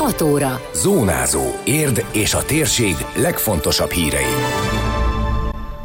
6 óra. Zónázó. Érd és a térség legfontosabb hírei.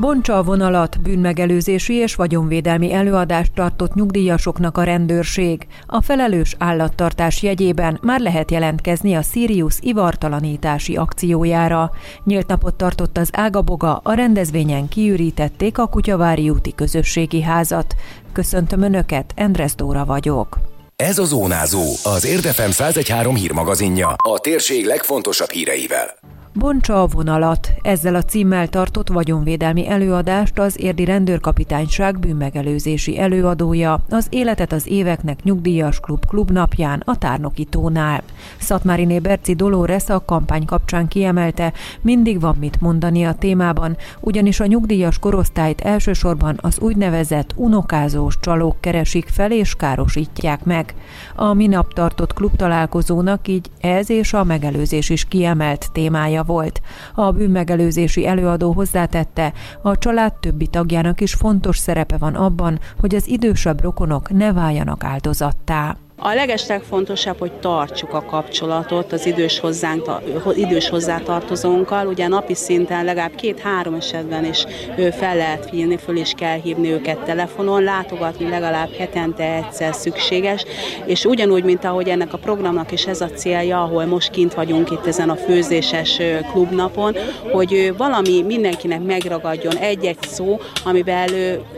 Bontsa a vonalat, bűnmegelőzési és vagyonvédelmi előadást tartott nyugdíjasoknak a rendőrség. A felelős állattartás jegyében már lehet jelentkezni a Sirius ivartalanítási akciójára. Nyílt napot tartott az Ágaboga, a rendezvényen kiürítették a Kutyavári úti közösségi házat. Köszöntöm Önöket, Endres Dóra vagyok. Ez a Zónázó, az Érdefem 113 hírmagazinja, a térség legfontosabb híreivel. Bontsa a vonalat. Ezzel a címmel tartott vagyonvédelmi előadást az érdi rendőrkapitányság bűnmegelőzési előadója az Életet az éveknek nyugdíjas klub klubnapján a Tárnoki tónál. Szatmáriné Berci Dolores a kampány kapcsán kiemelte, mindig van mit mondani a témában, ugyanis a nyugdíjas korosztályt elsősorban az úgynevezett unokázós csalók keresik fel és károsítják meg. A minap tartott klubtalálkozónak így ez és a megelőzés is kiemelt témája volt. A bűnmegelőzési előadó hozzátette, a család többi tagjának is fontos szerepe van abban, hogy az idősebb rokonok ne váljanak áldozattá. A legeslegfontosabb, hogy tartsuk a kapcsolatot az idős, hozzánk, idős hozzátartozónkkal. Ugye napi szinten legalább két-három esetben is fel lehet hívni, föl is kell hívni őket telefonon, látogatni legalább hetente egyszer szükséges, és ugyanúgy, mint ahogy ennek a programnak is ez a célja, ahol most kint vagyunk itt ezen a főzéses klubnapon, hogy valami mindenkinek megragadjon egy-egy szó, amivel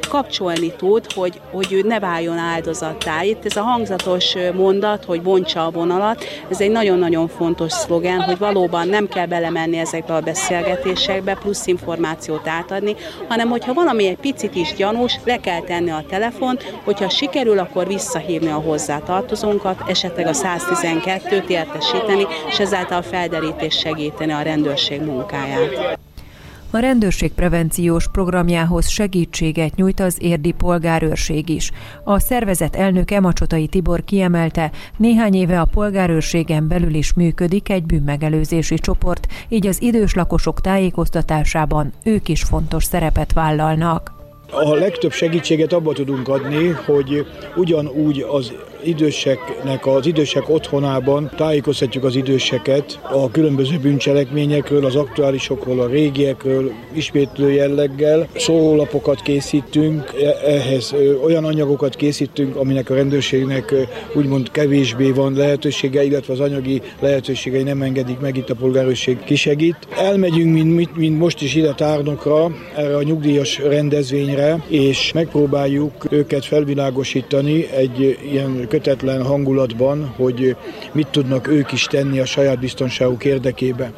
kapcsolni tud, hogy, hogy ő ne váljon áldozattá. Itt ez a hangzatos mondat, hogy bontsa a vonalat, ez egy nagyon-nagyon fontos szlogen, hogy valóban nem kell belemenni ezekbe a beszélgetésekbe, plusz információt átadni, hanem hogyha valami egy picit is gyanús, le kell tenni a telefont, hogyha sikerül, akkor visszahívni a hozzátartozónkat, esetleg a 112-t értesíteni, és ezáltal a felderítés segíteni a rendőrség munkáját. A rendőrség prevenciós programjához segítséget nyújt az érdi polgárőrség is. A szervezet elnöke Macsotai Tibor kiemelte, néhány éve a polgárőrségen belül is működik egy bűnmegelőzési csoport, így az idős lakosok tájékoztatásában ők is fontos szerepet vállalnak. A legtöbb segítséget abba tudunk adni, hogy ugyanúgy az időseknek, az idősek otthonában tájékoztatjuk az időseket a különböző bűncselekményekről, az aktuálisokról, a régiekről, ismétlő jelleggel. Szórólapokat készítünk, e- ehhez olyan anyagokat készítünk, aminek a rendőrségnek úgymond kevésbé van lehetősége, illetve az anyagi lehetőségei nem engedik meg, itt a polgárőrség kisegít. Elmegyünk, mint, mint most is ide Tárnokra, erre a nyugdíjas rendezvényre, és megpróbáljuk őket felvilágosítani egy ilyen kötetlen hangulatban, hogy mit tudnak ők is tenni a saját biztonságuk érdekében.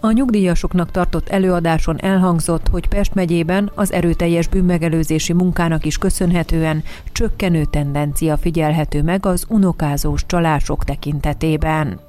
A nyugdíjasoknak tartott előadáson elhangzott, hogy Pest megyében az erőteljes bűnmegelőzési munkának is köszönhetően csökkenő tendencia figyelhető meg az unokázós csalások tekintetében.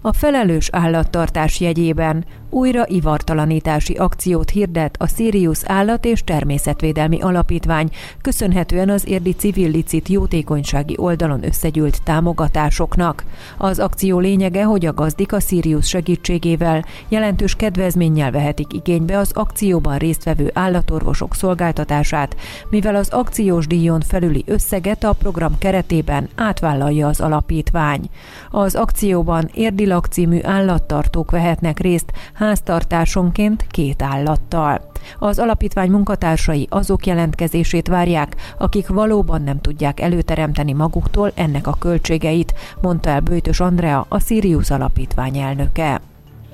A felelős állattartás jegyében újra ivartalanítási akciót hirdet a Sirius Állat és Természetvédelmi Alapítvány, köszönhetően az érdi civil licit jótékonysági oldalon összegyűlt támogatásoknak. Az akció lényege, hogy a gazdik a Sirius segítségével jelentős kedvezménnyel vehetik igénybe az akcióban résztvevő állatorvosok szolgáltatását, mivel az akciós díjon felüli összeget a program keretében átvállalja az alapítvány. Az akcióban Érdilak című állattartók vehetnek részt háztartásonként két állattal. Az alapítvány munkatársai azok jelentkezését várják, akik valóban nem tudják előteremteni maguktól ennek a költségeit, mondta el Bőtös Andrea, a Sirius alapítvány elnöke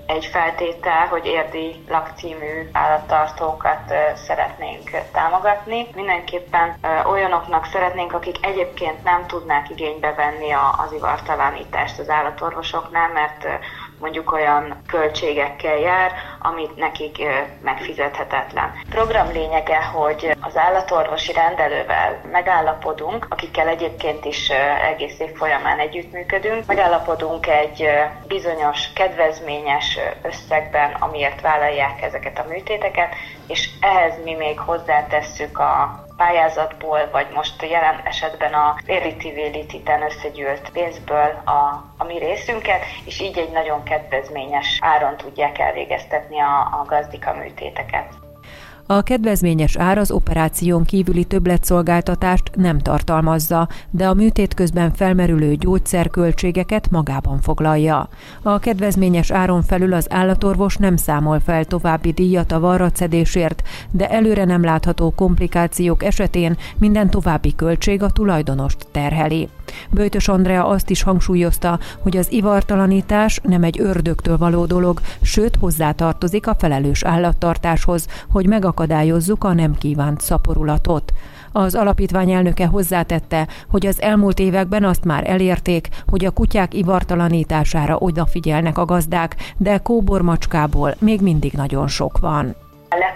egy feltétel, hogy érdi lakcímű állattartókat szeretnénk támogatni. Mindenképpen olyanoknak szeretnénk, akik egyébként nem tudnák igénybe venni az ivartalanítást az állatorvosoknál, mert mondjuk olyan költségekkel jár, amit nekik megfizethetetlen. A program lényege, hogy az állatorvosi rendelővel megállapodunk, akikkel egyébként is egész év folyamán együttműködünk, megállapodunk egy bizonyos kedvezményes összegben, amiért vállalják ezeket a műtéteket, és ehhez mi még hozzátesszük a pályázatból, vagy most jelen esetben a Véliti-Vélititen összegyűlt pénzből a, a mi részünket, és így egy nagyon kedvezményes áron tudják elvégeztetni a, a gazdika műtéteket. A kedvezményes ár az operáción kívüli többletszolgáltatást nem tartalmazza, de a műtét közben felmerülő gyógyszerköltségeket magában foglalja. A kedvezményes áron felül az állatorvos nem számol fel további díjat a varratszedésért, de előre nem látható komplikációk esetén minden további költség a tulajdonost terheli. Böjtös Andrea azt is hangsúlyozta, hogy az ivartalanítás nem egy ördögtől való dolog, sőt hozzátartozik a felelős állattartáshoz, hogy megakadályozzuk a nem kívánt szaporulatot. Az alapítvány elnöke hozzátette, hogy az elmúlt években azt már elérték, hogy a kutyák ivartalanítására odafigyelnek a gazdák, de kóbormacskából még mindig nagyon sok van.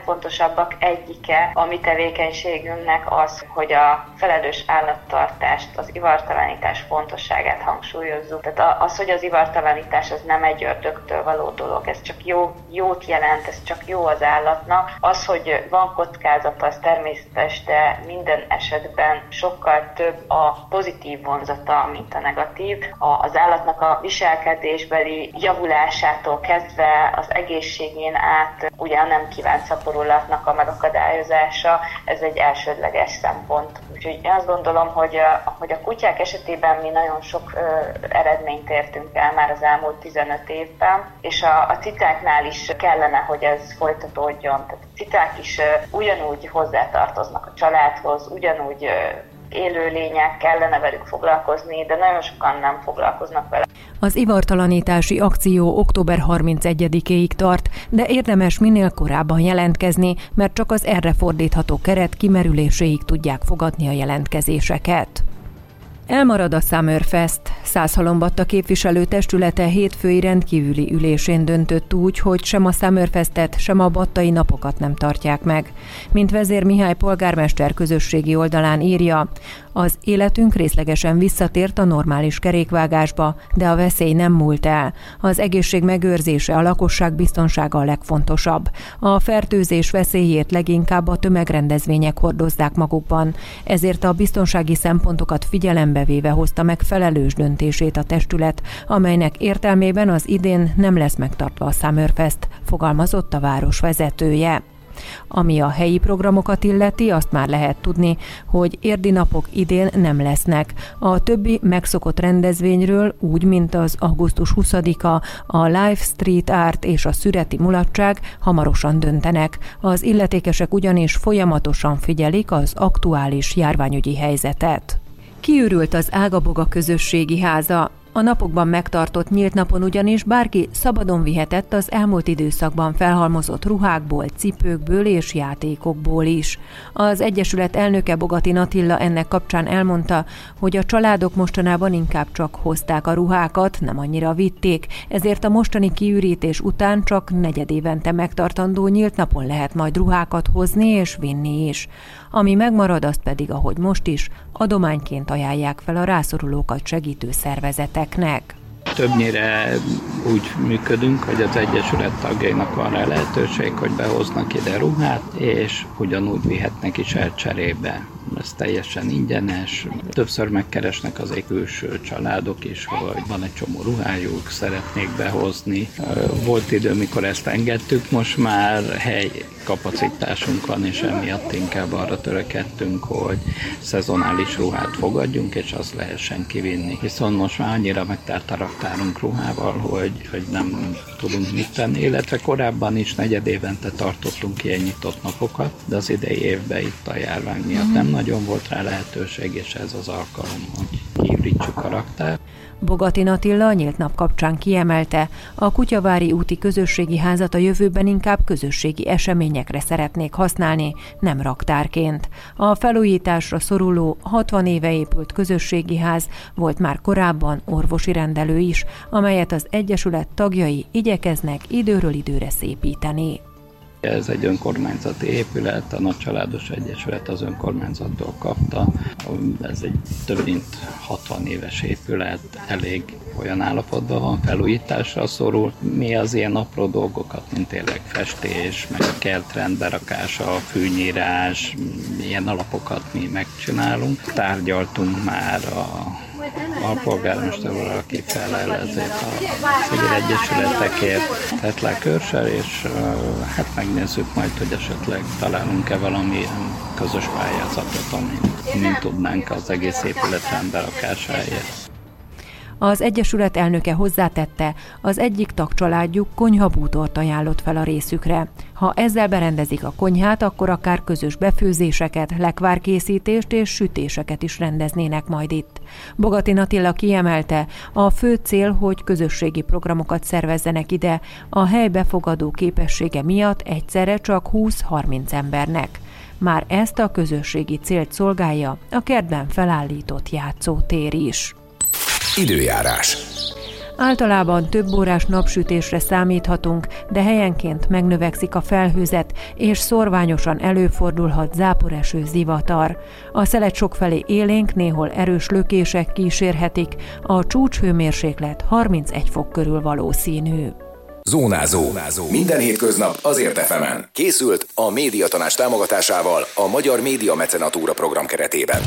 A legfontosabbak egyike a mi tevékenységünknek az, hogy a felelős állattartást, az ivartalanítás fontosságát hangsúlyozzuk. Tehát az, hogy az ivartalanítás az nem egy ördögtől való dolog, ez csak jó, jót jelent, ez csak jó az állatnak. Az, hogy van kockázata, az természetes, de minden esetben sokkal több a pozitív vonzata, mint a negatív. Az állatnak a viselkedésbeli javulásától kezdve az egészségén át ugye nem kívánt szaporulatnak a megakadályozása, ez egy elsődleges szempont. Úgyhogy én azt gondolom, hogy a, hogy a kutyák esetében mi nagyon sok ö, eredményt értünk el már az elmúlt 15 évben, és a, a cicáknál is kellene, hogy ez folytatódjon. Tehát a cicák is ö, ugyanúgy hozzátartoznak a családhoz, ugyanúgy ö, élőlények, kellene velük foglalkozni, de nagyon sokan nem foglalkoznak vele. Az ivartalanítási akció október 31-ig tart, de érdemes minél korábban jelentkezni, mert csak az erre fordítható keret kimerüléséig tudják fogadni a jelentkezéseket. Elmarad a Summerfest. Százhalombatta képviselő testülete hétfői rendkívüli ülésén döntött úgy, hogy sem a Summerfestet, sem a battai napokat nem tartják meg. Mint vezér Mihály polgármester közösségi oldalán írja, az életünk részlegesen visszatért a normális kerékvágásba, de a veszély nem múlt el. Az egészség megőrzése, a lakosság biztonsága a legfontosabb. A fertőzés veszélyét leginkább a tömegrendezvények hordozzák magukban, ezért a biztonsági szempontokat figyelembe véve hozta meg felelős döntését a testület, amelynek értelmében az idén nem lesz megtartva a Summerfest, fogalmazott a város vezetője. Ami a helyi programokat illeti, azt már lehet tudni, hogy érdi napok idén nem lesznek. A többi megszokott rendezvényről, úgy, mint az augusztus 20-a, a Live Street Art és a Szüreti Mulatság hamarosan döntenek. Az illetékesek ugyanis folyamatosan figyelik az aktuális járványügyi helyzetet. Kiürült az Ágaboga közösségi háza. A napokban megtartott nyílt napon ugyanis bárki szabadon vihetett az elmúlt időszakban felhalmozott ruhákból, cipőkből és játékokból is. Az Egyesület elnöke Bogati Natilla ennek kapcsán elmondta, hogy a családok mostanában inkább csak hozták a ruhákat, nem annyira vitték, ezért a mostani kiürítés után csak negyedévente megtartandó nyílt napon lehet majd ruhákat hozni és vinni is. Ami megmarad, azt pedig, ahogy most is, adományként ajánlják fel a rászorulókat segítő szervezeteknek. Többnyire úgy működünk, hogy az Egyesület tagjainak van rá lehetőség, hogy behoznak ide ruhát, és ugyanúgy vihetnek is el cserébe ez teljesen ingyenes. Többször megkeresnek az külső családok is, hogy van egy csomó ruhájuk, szeretnék behozni. Volt idő, mikor ezt engedtük, most már hely kapacitásunk van, és emiatt inkább arra törekedtünk, hogy szezonális ruhát fogadjunk, és azt lehessen kivinni. Viszont most már annyira megtárt a raktárunk ruhával, hogy, hogy nem tudunk mit tenni, illetve korábban is negyed évente tartottunk ilyen nyitott napokat, de az idei évben itt a járvány miatt nem nagyon volt rá lehetőség, és ez az alkalom, hogy kiürítsük a raktár. Bogati Attila nyílt nap kapcsán kiemelte, a Kutyavári úti közösségi házat a jövőben inkább közösségi eseményekre szeretnék használni, nem raktárként. A felújításra szoruló 60 éve épült közösségi ház volt már korábban orvosi rendelő is, amelyet az Egyesület tagjai igyekeznek időről időre szépíteni. Ez egy önkormányzati épület, a Nagycsaládos Egyesület az önkormányzattól kapta. Ez egy több mint 60 éves épület, elég olyan állapotban van, felújításra szorul. Mi az ilyen apró dolgokat, mint tényleg festés, meg a kert rendberakása, fűnyírás, ilyen alapokat mi megcsinálunk. Tárgyaltunk már a a alpolgármester úr, aki felel ezért a civil egyesületekért, tett le körsel, és hát megnézzük majd, hogy esetleg találunk-e valami közös pályázatot, amit mint tudnánk az egész épületben berakásáért. Az Egyesület elnöke hozzátette, az egyik tagcsaládjuk konyhabútort ajánlott fel a részükre. Ha ezzel berendezik a konyhát, akkor akár közös befőzéseket, lekvárkészítést és sütéseket is rendeznének majd itt. Bogatin Attila kiemelte, a fő cél, hogy közösségi programokat szervezzenek ide, a hely befogadó képessége miatt egyszerre csak 20-30 embernek. Már ezt a közösségi célt szolgálja a kertben felállított játszótér is. Időjárás. Általában több órás napsütésre számíthatunk, de helyenként megnövekszik a felhőzet, és szorványosan előfordulhat záporeső zivatar. A szelet sokfelé élénk, néhol erős lökések kísérhetik, a csúcshőmérséklet 31 fok körül valószínű. Zónázó. Zónázó. Minden hétköznap azért efemen. Készült a médiatanás támogatásával a Magyar Média Mecenatúra program keretében.